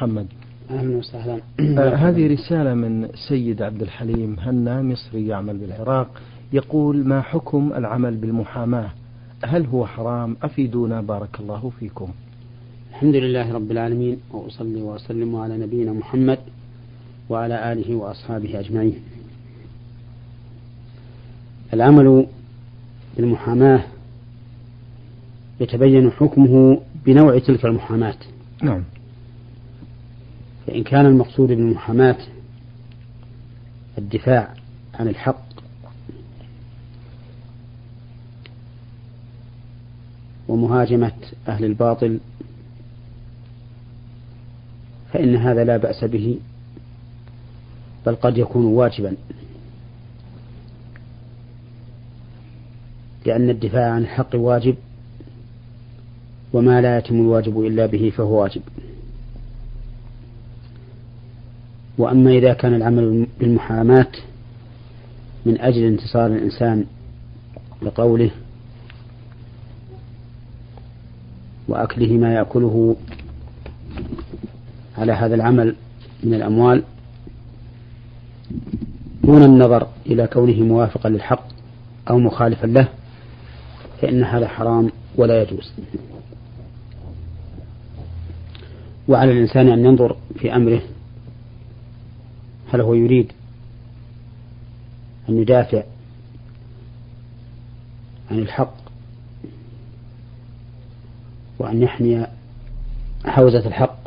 محمد. أهلا وسهلا. آه هذه رسالة من سيد عبد الحليم هنا مصري يعمل بالعراق. يقول ما حكم العمل بالمحاماة؟ هل هو حرام؟ أفيدونا بارك الله فيكم. الحمد لله رب العالمين وأصلي وأسلم على نبينا محمد وعلى آله وأصحابه أجمعين. العمل بالمحاماة يتبين حكمه بنوع تلك المحاماة. نعم. فإن كان المقصود بالمحاماة الدفاع عن الحق ومهاجمة أهل الباطل فإن هذا لا بأس به بل قد يكون واجبا لأن الدفاع عن الحق واجب وما لا يتم الواجب إلا به فهو واجب. وأما إذا كان العمل بالمحاماة من أجل انتصار الإنسان لقوله وأكله ما يأكله على هذا العمل من الأموال دون النظر إلى كونه موافقا للحق أو مخالفا له فإن هذا حرام ولا يجوز. وعلى الإنسان أن ينظر في أمره هل هو يريد أن يدافع عن الحق وأن يحمي حوزة الحق؟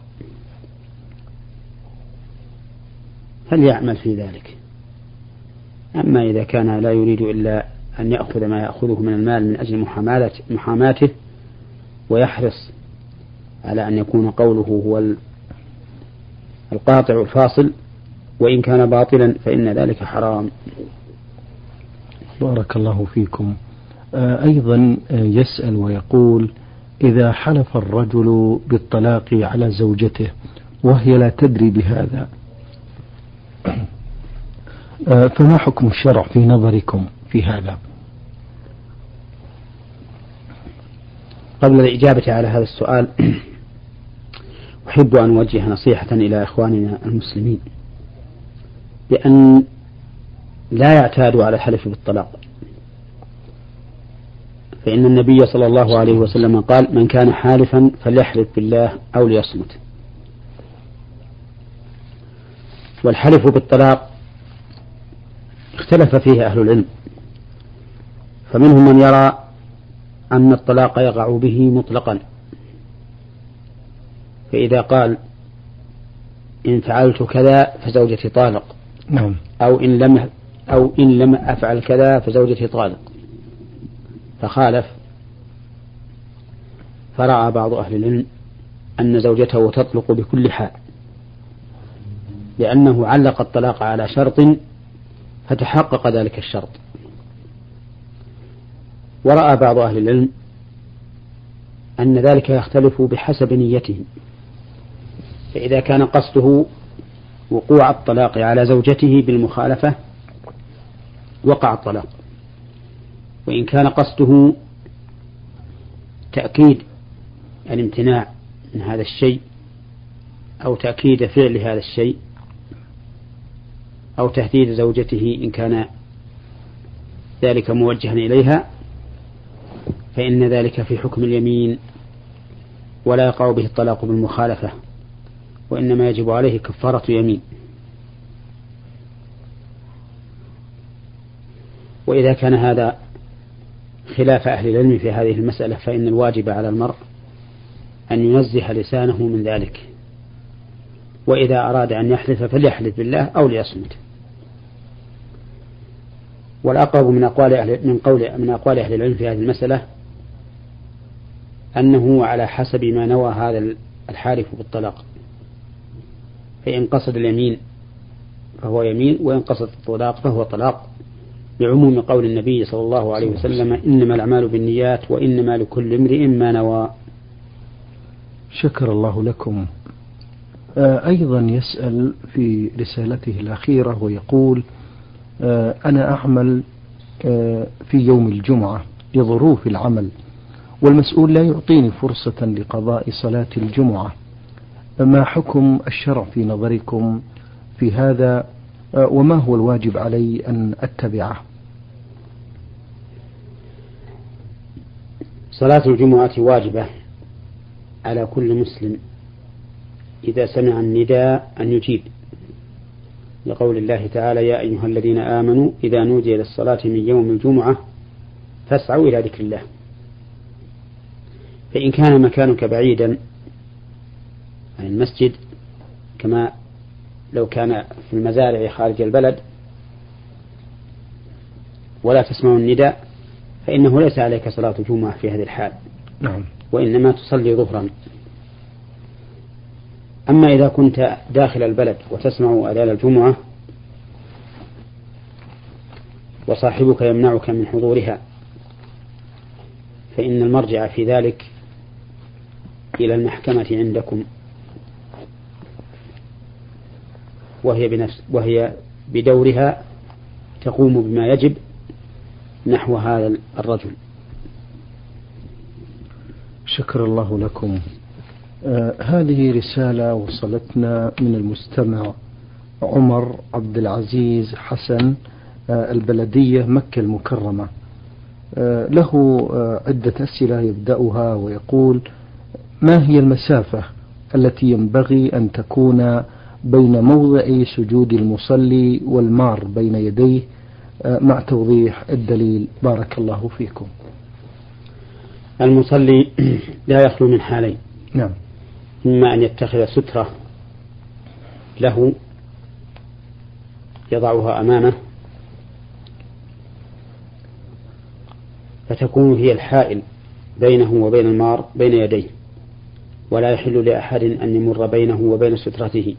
فليعمل في ذلك؟ أما إذا كان لا يريد إلا أن يأخذ ما يأخذه من المال من أجل محاماته ويحرص على أن يكون قوله هو القاطع الفاصل وإن كان باطلا فإن ذلك حرام. بارك الله فيكم. آه، أيضا آه، يسأل ويقول إذا حلف الرجل بالطلاق على زوجته وهي لا تدري بهذا. آه، فما حكم الشرع في نظركم في هذا؟ قبل الإجابة على هذا السؤال أحب أن أوجه نصيحة إلى إخواننا المسلمين. بأن لا يعتادوا على الحلف بالطلاق. فإن النبي صلى الله عليه وسلم قال من كان حالفا فليحلف بالله أو ليصمت. والحلف بالطلاق اختلف فيه أهل العلم. فمنهم من يرى أن الطلاق يقع به مطلقا. فإذا قال إن فعلت كذا فزوجتي طالق. نعم. أو إن لم أو إن لم أفعل كذا فزوجتي طالق. فخالف. فرأى بعض أهل العلم أن زوجته تطلق بكل حال. لأنه علق الطلاق على شرط فتحقق ذلك الشرط. ورأى بعض أهل العلم أن ذلك يختلف بحسب نيتهم فإذا كان قصده وقوع الطلاق على زوجته بالمخالفة وقع الطلاق. وإن كان قصده تأكيد الامتناع من هذا الشيء أو تأكيد فعل هذا الشيء أو تهديد زوجته إن كان ذلك موجها إليها فإن ذلك في حكم اليمين ولا يقع به الطلاق بالمخالفة. وإنما يجب عليه كفارة يمين. وإذا كان هذا خلاف أهل العلم في هذه المسألة فإن الواجب على المرء أن ينزه لسانه من ذلك. وإذا أراد أن يحلف فليحلف بالله أو ليصمت. والأقرب من أقوال أهل من قول من أقوال أهل العلم في هذه المسألة أنه على حسب ما نوى هذا الحالف بالطلاق. فإن قصد اليمين فهو يمين وإن قصد الطلاق فهو طلاق بعموم قول النبي صلى الله عليه وسلم إنما الأعمال بالنيات وإنما لكل امرئ ما نوى. شكر الله لكم. آه، أيضا يسأل في رسالته الأخيرة ويقول آه، أنا أعمل آه، في يوم الجمعة لظروف العمل والمسؤول لا يعطيني فرصة لقضاء صلاة الجمعة. ما حكم الشرع في نظركم في هذا؟ وما هو الواجب علي أن أتبعه؟ صلاة الجمعة واجبة على كل مسلم إذا سمع النداء أن يجيب. لقول الله تعالى يا أيها الذين آمنوا إذا نودي للصلاة من يوم الجمعة فاسعوا إلى ذكر الله. فإن كان مكانك بعيدا المسجد كما لو كان في المزارع خارج البلد ولا تسمع النداء فإنه ليس عليك صلاة الجمعة في هذه الحال. نعم. وإنما تصلي ظهرا. أما إذا كنت داخل البلد وتسمع أذان الجمعة وصاحبك يمنعك من حضورها فإن المرجع في ذلك إلى المحكمة عندكم. وهي بنفس وهي بدورها تقوم بما يجب نحو هذا الرجل. شكر الله لكم. آه هذه رسالة وصلتنا من المستمع عمر عبد العزيز حسن آه البلدية مكة المكرمة. آه له آه عدة أسئلة يبدأها ويقول ما هي المسافة التي ينبغي أن تكون بين موضع سجود المصلي والمار بين يديه آه، مع توضيح الدليل. بارك الله فيكم. المصلي لا يخلو من حالين. نعم. إما أن يتخذ سترة له يضعها أمامه فتكون هي الحائل بينه وبين المار بين يديه ولا يحل لأحد أن يمر بينه وبين سترته.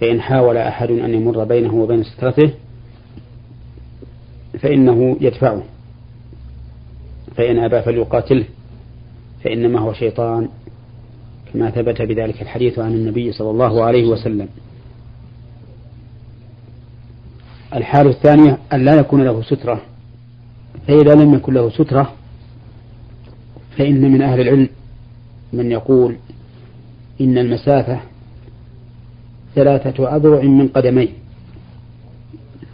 فإن حاول أحد أن يمر بينه وبين سترته فإنه يدفعه. فإن أبى فليقاتله فإنما هو شيطان كما ثبت بذلك الحديث عن النبي صلى الله عليه وسلم. الحال الثانية أن لا يكون له سترة. فإذا لم يكن له سترة فإن من أهل العلم من يقول إن المسافة ثلاثة أذرع من قدميه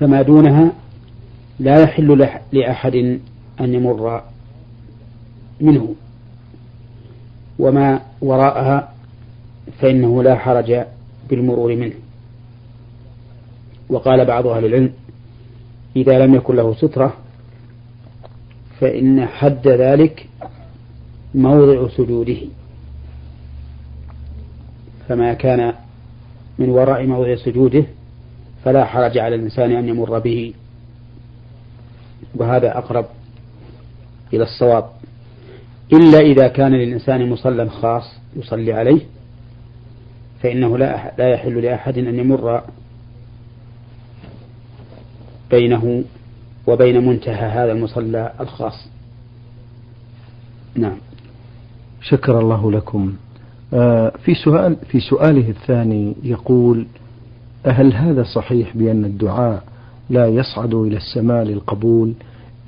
فما دونها لا يحل لأحد أن يمر منه. وما وراءها فإنه لا حرج بالمرور منه. وقال بعض أهل العلم إذا لم يكن له سترة فإن حد ذلك موضع سجوده. فما كان من وراء موضع سجوده فلا حرج على الإنسان أن يمر به. وهذا أقرب إلى الصواب. إلا إذا كان للإنسان مصلى خاص يصلي عليه فإنه لا لا يحل لأحد أن يمر بينه وبين منتهى هذا المصلى الخاص. نعم. شكر الله لكم. في سؤال في سؤاله الثاني يقول هل هذا صحيح بأن الدعاء لا يصعد إلى السماء للقبول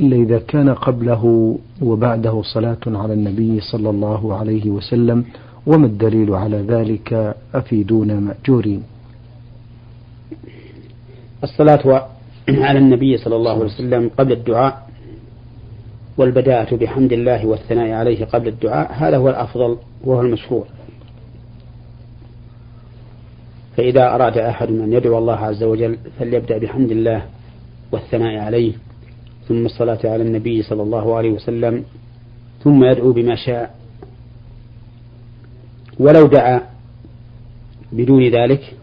إلا إذا كان قبله وبعده صلاة على النبي صلى الله عليه وسلم وما الدليل على ذلك؟ أفيدونا مأجورين. الصلاة على النبي صلى الله عليه وسلم قبل الدعاء والبداءة بحمد الله والثناء عليه قبل الدعاء هذا هو الأفضل وهو المشروع. فإذا أراد أحد أن يدعو الله عز وجل فليبدأ بحمد الله والثناء عليه ثم الصلاة على النبي صلى الله عليه وسلم ثم يدعو بما شاء. ولو دعا بدون ذلك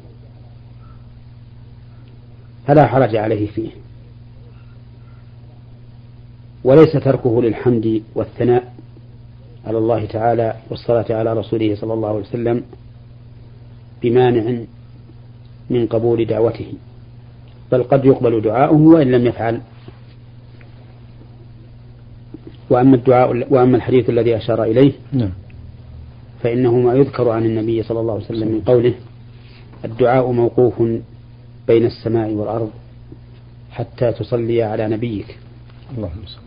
فلا حرج عليه فيه. وليس تركه للحمد والثناء على الله تعالى والصلاة على رسوله صلى الله عليه وسلم بمانع من قبول دعوته. بل قد يقبل دعاؤه وإن لم يفعل. وأما الدعاء وأما الحديث الذي أشار إليه نعم. فإنه ما يذكر عن النبي صلى الله عليه وسلم من قوله الدعاء موقوف بين السماء والأرض حتى تصلي على نبيك.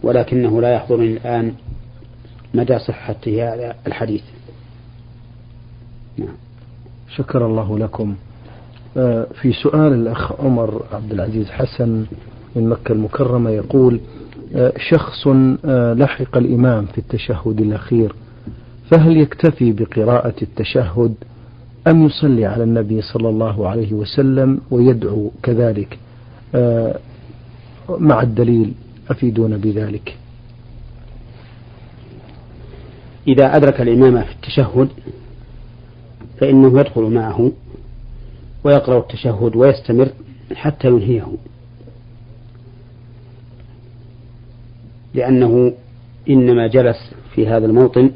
ولكنه لا يحضرني الآن مدى صحة هذا الحديث. نعم. شكر الله لكم. في سؤال الأخ عمر عبد العزيز حسن من مكة المكرمة يقول آه، شخص آه، لحق الإمام في التشهد الأخير فهل يكتفي بقراءة التشهد أم يصلي على النبي صلى الله عليه وسلم ويدعو كذلك؟ مع الدليل أفيدون بذلك. إذا أدرك الإمام في التشهد فإنه يدخل معه ويقرأ التشهد ويستمر حتى ينهيه. لأنه إنما جلس في هذا الموطن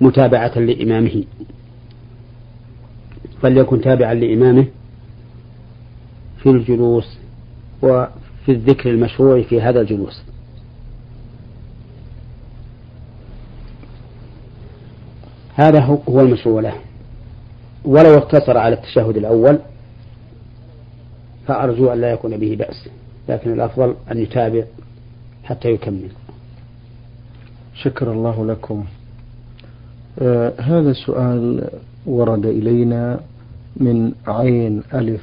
متابعة لإمامه. فليكن تابعا لإمامه في الجلوس وفي الذكر المشروع في هذا الجلوس. هذا هو المشروع له. ولو اقتصر على التشهد الأول فأرجو أن لا يكون به بأس لكن الأفضل أن يتابع حتى يكمل. شكر الله لكم. آه هذا السؤال ورد إلينا من عين ألف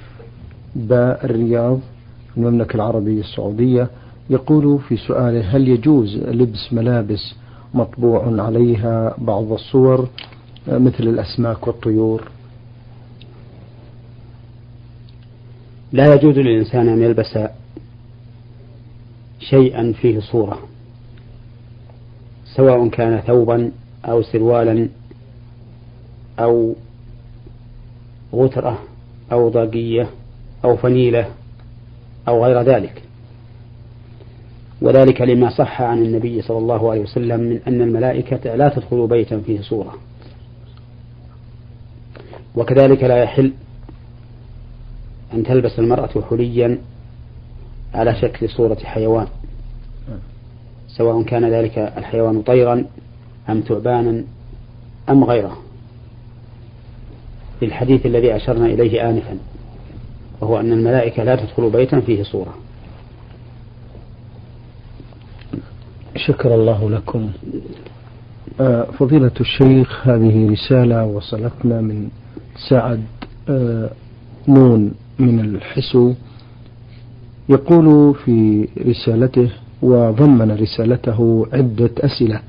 باء الرياض المملكة العربية السعودية يقول في سؤاله هل يجوز لبس ملابس مطبوع عليها بعض الصور آه، مثل الأسماك والطيور؟ لا يجوز للإنسان أن يلبس شيئا فيه صورة سواء كان ثوبا أو سروالا أو غترة أو ضاقية أو فنيلة أو غير ذلك. وذلك لما صح عن النبي صلى الله عليه وسلم من أن الملائكة لا تدخل بيتا فيه صورة. وكذلك لا يحل أن تلبس المرأة حليا على شكل صورة حيوان. سواء كان ذلك الحيوان طيرا أم ثعبانا أم غيره. للحديث الذي أشرنا إليه آنفا وهو أن الملائكة لا تدخل بيتا فيه صورة. شكر الله لكم. آه، فضيلة الشيخ هذه رسالة وصلتنا من سعد آه، نون. من الحسو يقول في رسالته وضمن رسالته عدة أسئلة.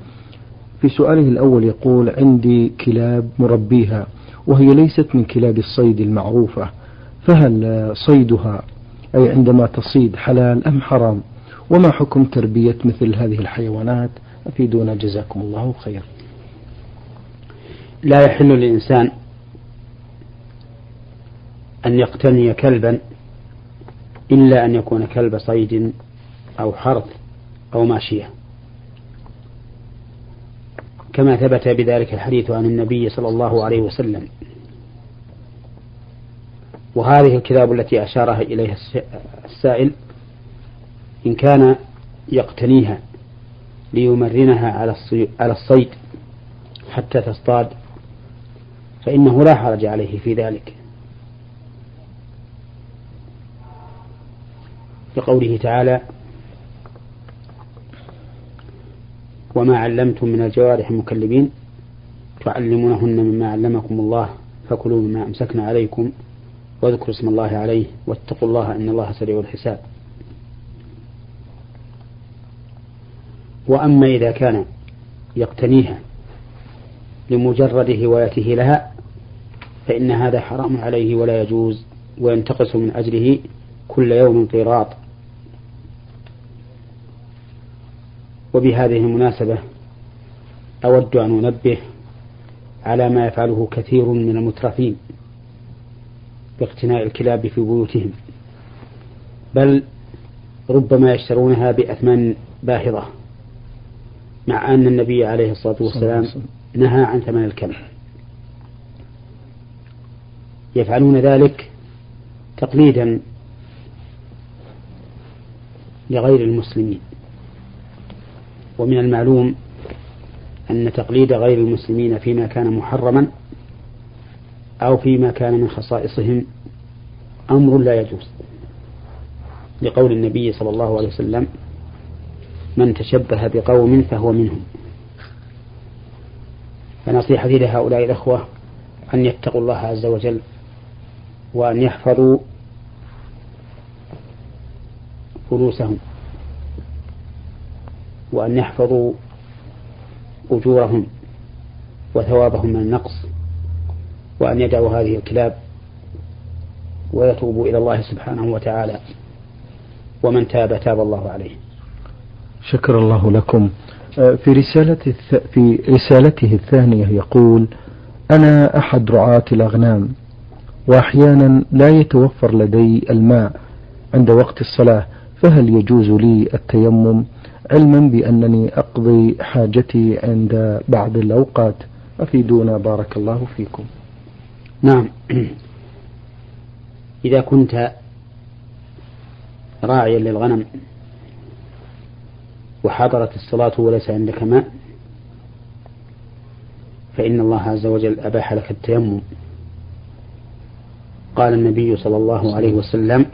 في سؤاله الأول يقول عندي كلاب مربيها وهي ليست من كلاب الصيد المعروفة فهل صيدها أي عندما تصيد حلال أم حرام؟ وما حكم تربية مثل هذه الحيوانات؟ أفيدونا جزاكم الله خير. لا يحل للإنسان أن يقتني كلبا إلا أن يكون كلب صيد أو حرث أو ماشية. كما ثبت بذلك الحديث عن النبي صلى الله عليه وسلم. وهذه الكلاب التي أشارها إليها السائل إن كان يقتنيها ليمرنها على الصيد حتى تصطاد فإنه لا حرج عليه في ذلك. لقوله تعالى وما علمتم من الجوارح المكلبين تعلمونهن مما علمكم الله فكلوا مما أمسكنا عليكم واذكروا اسم الله عليه واتقوا الله إن الله سريع الحساب. وأما إذا كان يقتنيها لمجرد هوايته لها فإن هذا حرام عليه ولا يجوز وينتقص من أجله كل يوم قيراط وبهذه المناسبة أود أن أنبه على ما يفعله كثير من المترفين باقتناء الكلاب في بيوتهم بل ربما يشترونها بأثمان باهظة مع أن النبي عليه الصلاة والسلام نهى عن ثمن الكلب. يفعلون ذلك تقليدا لغير المسلمين. ومن المعلوم أن تقليد غير المسلمين فيما كان محرما أو فيما كان من خصائصهم أمر لا يجوز. لقول النبي صلى الله عليه وسلم من تشبه بقوم فهو منهم. فنصيحتي لهؤلاء الأخوة أن يتقوا الله عز وجل وأن يحفظوا فلوسهم وأن يحفظوا أجورهم وثوابهم من النقص وأن يدعوا هذه الكلاب ويتوبوا إلى الله سبحانه وتعالى ومن تاب تاب الله عليه. شكر الله لكم. آه، في رسالة في رسالته الثانية يقول أنا أحد رعاة الأغنام وأحيانا لا يتوفر لدي الماء عند وقت الصلاة فهل يجوز لي التيمم علما بأنني أقضي حاجتي عند بعض الأوقات؟ أفيدونا بارك الله فيكم. نعم. إذا كنت راعيا للغنم وحضرت الصلاة وليس عندك ماء فإن الله عز وجل أباح لك التيمم. قال النبي صلى الله عليه وسلم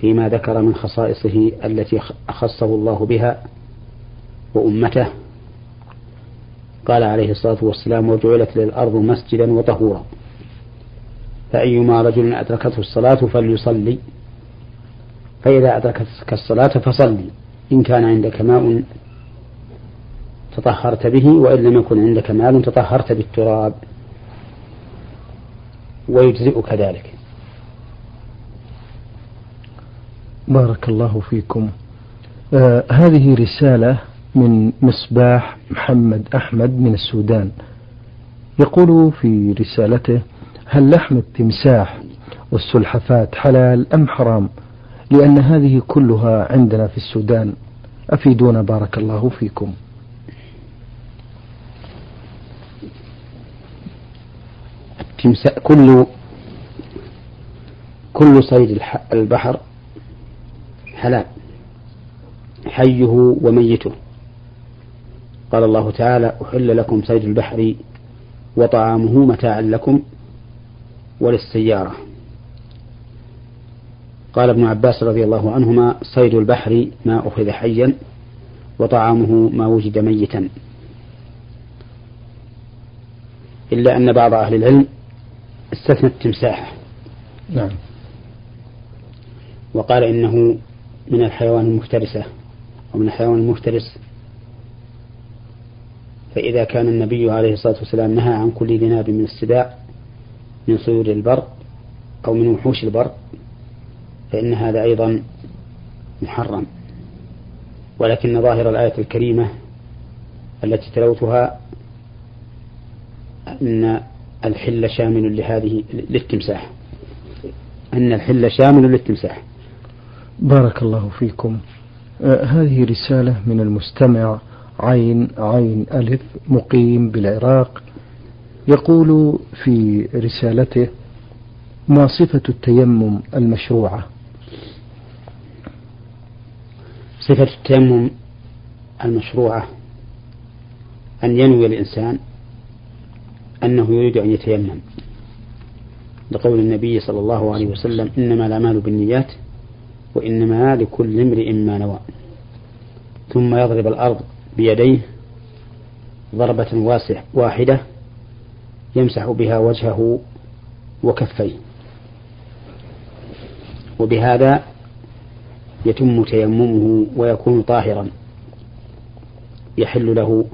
فيما ذكر من خصائصه التي أخصه الله بها وأمته. قال عليه الصلاة والسلام وجعلت للأرض مسجدا وطهورا. فأيما رجل أدركته الصلاة فليصلي. فإذا أدركتك الصلاة فصلي. إن كان عندك ماء تطهرت به وإن لم يكن عندك مال تطهرت بالتراب. ويجزئك ذلك. بارك الله فيكم. آه هذه رسالة من مصباح محمد أحمد من السودان. يقول في رسالته هل لحم التمساح والسلحفات حلال أم حرام؟ لأن هذه كلها عندنا في السودان. أفيدونا بارك الله فيكم. كل كل صيد البحر حلال حيه وميته. قال الله تعالى أحل لكم صيد البحر وطعامه متاعا لكم وللسيارة. قال ابن عباس رضي الله عنهما صيد البحر ما أخذ حيا وطعامه ما وجد ميتا. إلا أن بعض أهل العلم استثنى التمساح. نعم. وقال إنه من الحيوان المفترسة ومن الحيوان المفترس. فإذا كان النبي عليه الصلاة والسلام نهى عن كل ذي من السباع من صيود البر أو من وحوش البر فإن هذا أيضا محرم. ولكن ظاهر الآية الكريمة التي تلوتها أن الحل شامل لهذه للتمساح. أن الحل شامل للتمساح. بارك الله فيكم. آه هذه رسالة من المستمع عين عين ألف مقيم بالعراق. يقول في رسالته ما صفة التيمم المشروعة؟ صفة التيمم المشروعة أن ينوي الإنسان أنه يريد أن يتيمم. لقول النبي صلى الله عليه وسلم إنما الأعمال بالنيات وإنما لكل امرئ ما نوى. ثم يضرب الأرض بيديه ضربة واسع واحدة يمسح بها وجهه وكفيه. وبهذا يتم تيممه ويكون طاهرا. يحل له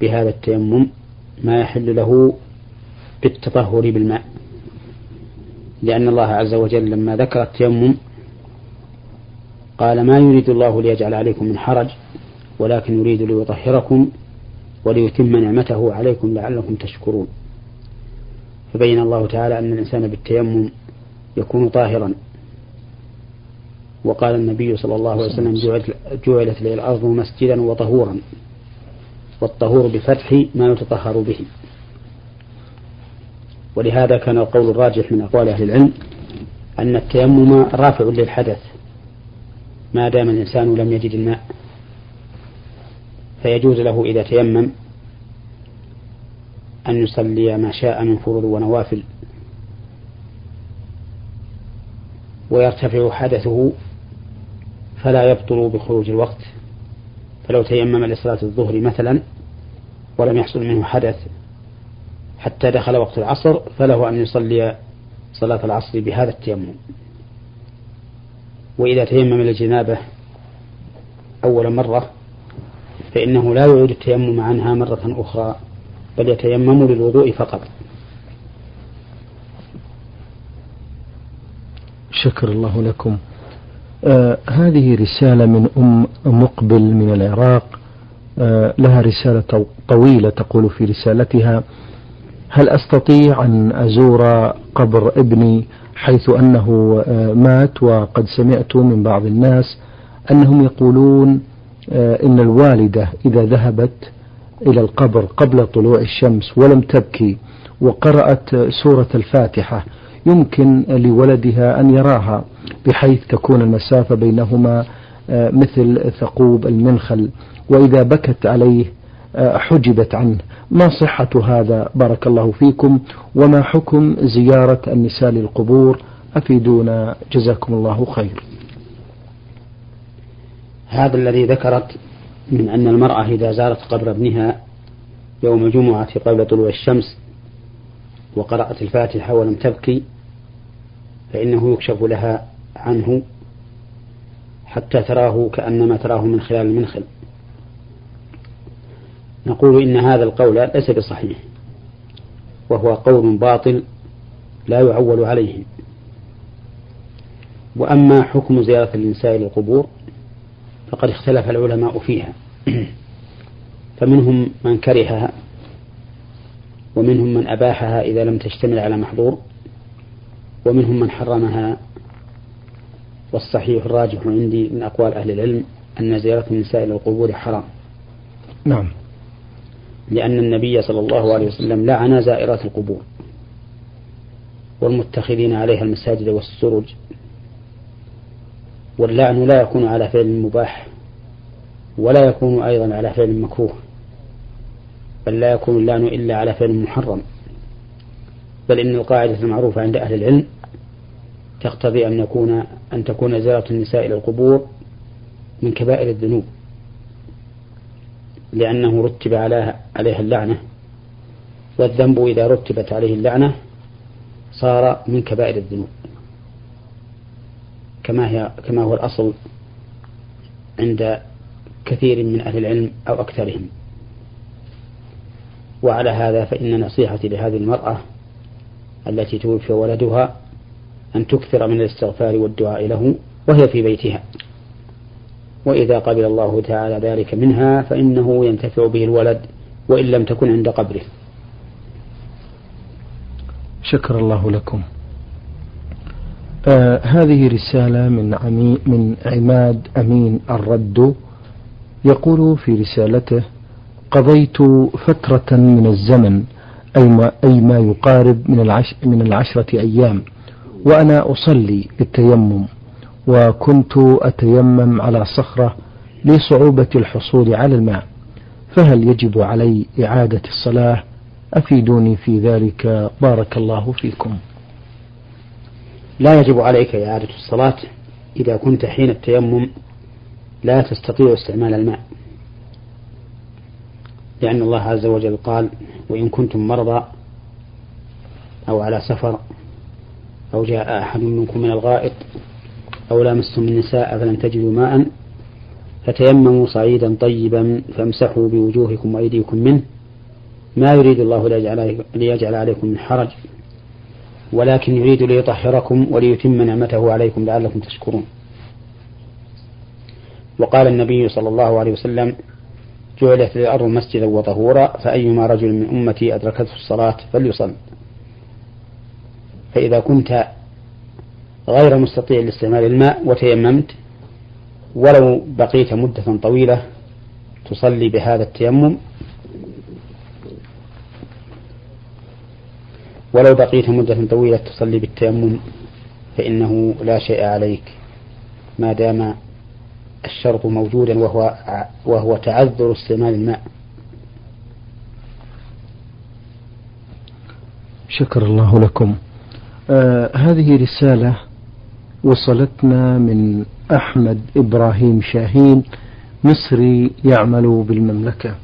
بهذا التيمم ما يحل له بالتطهر بالماء. لأن الله عز وجل لما ذكر التيمم قال ما يريد الله ليجعل عليكم من حرج ولكن يريد ليطهركم وليتم نعمته عليكم لعلكم تشكرون. فبين الله تعالى أن الإنسان بالتيمم يكون طاهرا. وقال النبي صلى الله عليه وسلم جعلت لي الأرض مسجدا وطهورا والطهور بفتح ما يتطهر به. ولهذا كان القول الراجح من أقوال أهل العلم أن التيمم رافع للحدث. ما دام الإنسان لم يجد الماء فيجوز له إذا تيمم أن يصلي ما شاء من فروض ونوافل ويرتفع حدثه فلا يبطل بخروج الوقت. فلو تيمم لصلاة الظهر مثلا ولم يحصل منه حدث حتى دخل وقت العصر فله أن يصلي صلاة العصر بهذا التيمم. وإذا تيمم للجنابة أول مرة فإنه لا يعيد التيمم عنها مرة أخرى بل يتيمم للوضوء فقط. شكر الله لكم. آه هذه رسالة من أم مقبل من العراق. آه لها رسالة طويلة تقول في رسالتها هل أستطيع أن أزور قبر ابني حيث أنه آه مات وقد سمعت من بعض الناس أنهم يقولون آه إن الوالدة إذا ذهبت إلى القبر قبل طلوع الشمس ولم تبكي وقرأت سورة الفاتحة يمكن لولدها أن يراها بحيث تكون المسافة بينهما آه، مثل ثقوب المنخل. وإذا بكت عليه حجبت عنه ما صحة هذا. بارك الله فيكم. وما حكم زيارة النساء للقبور؟ أفيدونا. جزاكم الله خير. هذا الذي ذكرت من أن المرأة إذا زارت قبر ابنها يوم الجمعة قبل طلوع الشمس وقرأت الفاتحة ولم تبكي فإنه يكشف لها عنه حتى تراه كأنما تراه من خلال المنخل. نقول إن هذا القول ليس بصحيح وهو قول باطل لا يعول عليه. وأما حكم زيارة النساء للقبور فقد اختلف العلماء فيها. فمنهم من كرهها ومنهم من أباحها إذا لم تشتمل على محظور ومنهم من حرمها. والصحيح الراجح عندي من أقوال أهل العلم أن زيارة النساء إلى القبور حرام. نعم. لأن النبي صلى الله عليه وسلم لعن زائرات القبور والمتخذين عليها المساجد والسرج واللعن لا يكون على فعل مباح ولا يكون أيضا على فعل مكروه بل لا يكون اللعن إلا على فعل محرم. بل إن القاعدة المعروفة عند أهل العلم تقتضي أن يكون أن تكون زيارة النساء إلى القبور من كبائر الذنوب. لأنه رتب عليها اللعنة. والذنب إذا رتبت عليه اللعنة صار من كبائر الذنوب. كما هي كما هو الأصل عند كثير من أهل العلم أو أكثرهم. وعلى هذا فإن نصيحتي لهذه المرأة التي توفي ولدها أن تكثر من الاستغفار والدعاء له وهي في بيتها. وإذا قبل الله تعالى ذلك منها فإنه ينتفع به الولد وإن لم تكن عند قبره. شكر الله لكم. آه هذه رسالة من عمي من عماد أمين الرد. يقول في رسالته قضيت فترة من الزمن أي ما, أي ما يقارب من, العش من العشرة أيام وأنا أصلي بالتيمم وكنت أتيمم على صخرة لصعوبة الحصول على الماء فهل يجب علي إعادة الصلاة؟ أفيدوني في ذلك بارك الله فيكم. لا يجب عليك إعادة الصلاة إذا كنت حين التيمم لا تستطيع استعمال الماء. لأن الله عز وجل قال وإن كنتم مرضى أو على سفر أو جاء أحد منكم من الغائط أو لامستم النساء فلم تجدوا ماء فتيمموا صعيدا طيبا فامسحوا بوجوهكم وأيديكم منه. ما يريد الله ليجعل, ليجعل عليكم من حرج ولكن يريد ليطهركم وليتم نعمته عليكم لعلكم تشكرون. وقال النبي صلى الله عليه وسلم جعلت الأرض مسجدا وطهورا فأيما رجل من أمتي أدركته الصلاة فليصل. فإذا كنت غير مستطيع لاستعمال الماء وتيممت ولو بقيت مدة طويلة تصلي بهذا التيمم ولو بقيت مدة طويلة تصلي بالتيمم فإنه لا شيء عليك ما دام الشرط موجودا وهو وهو تعذر استعمال الماء. شكر الله لكم. آه هذه رسالة وصلتنا من أحمد إبراهيم شاهين مصري يعمل بالمملكة.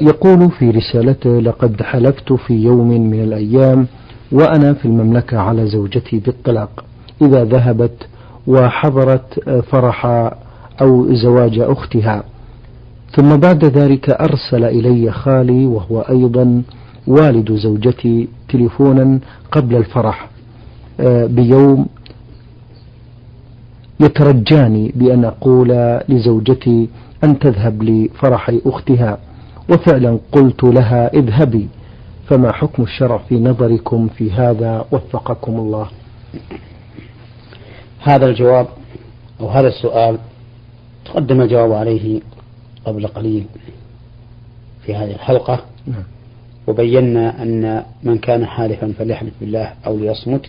يقول في رسالته لقد حلفت في يوم من الأيام وأنا في المملكة على زوجتي بالطلاق. إذا ذهبت وحضرت فرح أو زواج أختها. ثم بعد ذلك أرسل إلي خالي وهو أيضا والد زوجتي تليفونا قبل الفرح. بيوم يترجاني بأن أقول لزوجتي أن تذهب لفرح أختها وفعلا قلت لها اذهبي فما حكم الشرع في نظركم في هذا؟ وفقكم الله. هذا الجواب أو هذا السؤال تقدم الجواب عليه قبل قليل في هذه الحلقة. نعم. وبينا أن من كان حالفا فليحلف بالله أو ليصمت.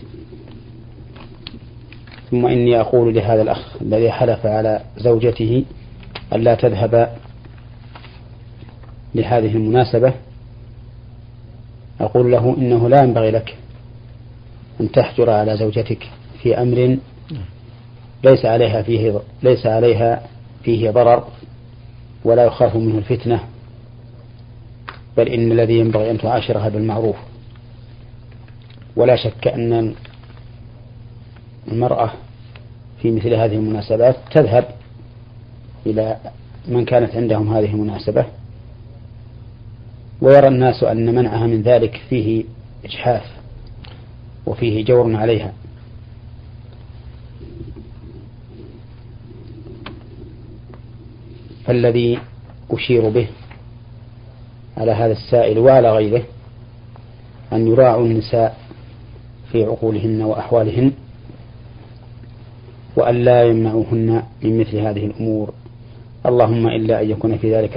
ثم إني أقول لهذا الأخ الذي حلف على زوجته ألا تذهب لهذه المناسبة. أقول له إنه لا ينبغي لك أن تحجر على زوجتك في أمر ليس عليها فيه ليس عليها فيه ضرر ولا يخاف منه الفتنة. بل إن الذي ينبغي أن تعاشرها بالمعروف. ولا شك أن المرأة في مثل هذه المناسبات تذهب إلى من كانت عندهم هذه المناسبة ويرى الناس أن منعها من ذلك فيه إجحاف وفيه جور عليها. فالذي أشير به على هذا السائل وعلى غيره أن يراعوا النساء في عقولهن وأحوالهن وأن لا يمنعوهن من مثل هذه الأمور. اللهم إلا أن يكون في ذلك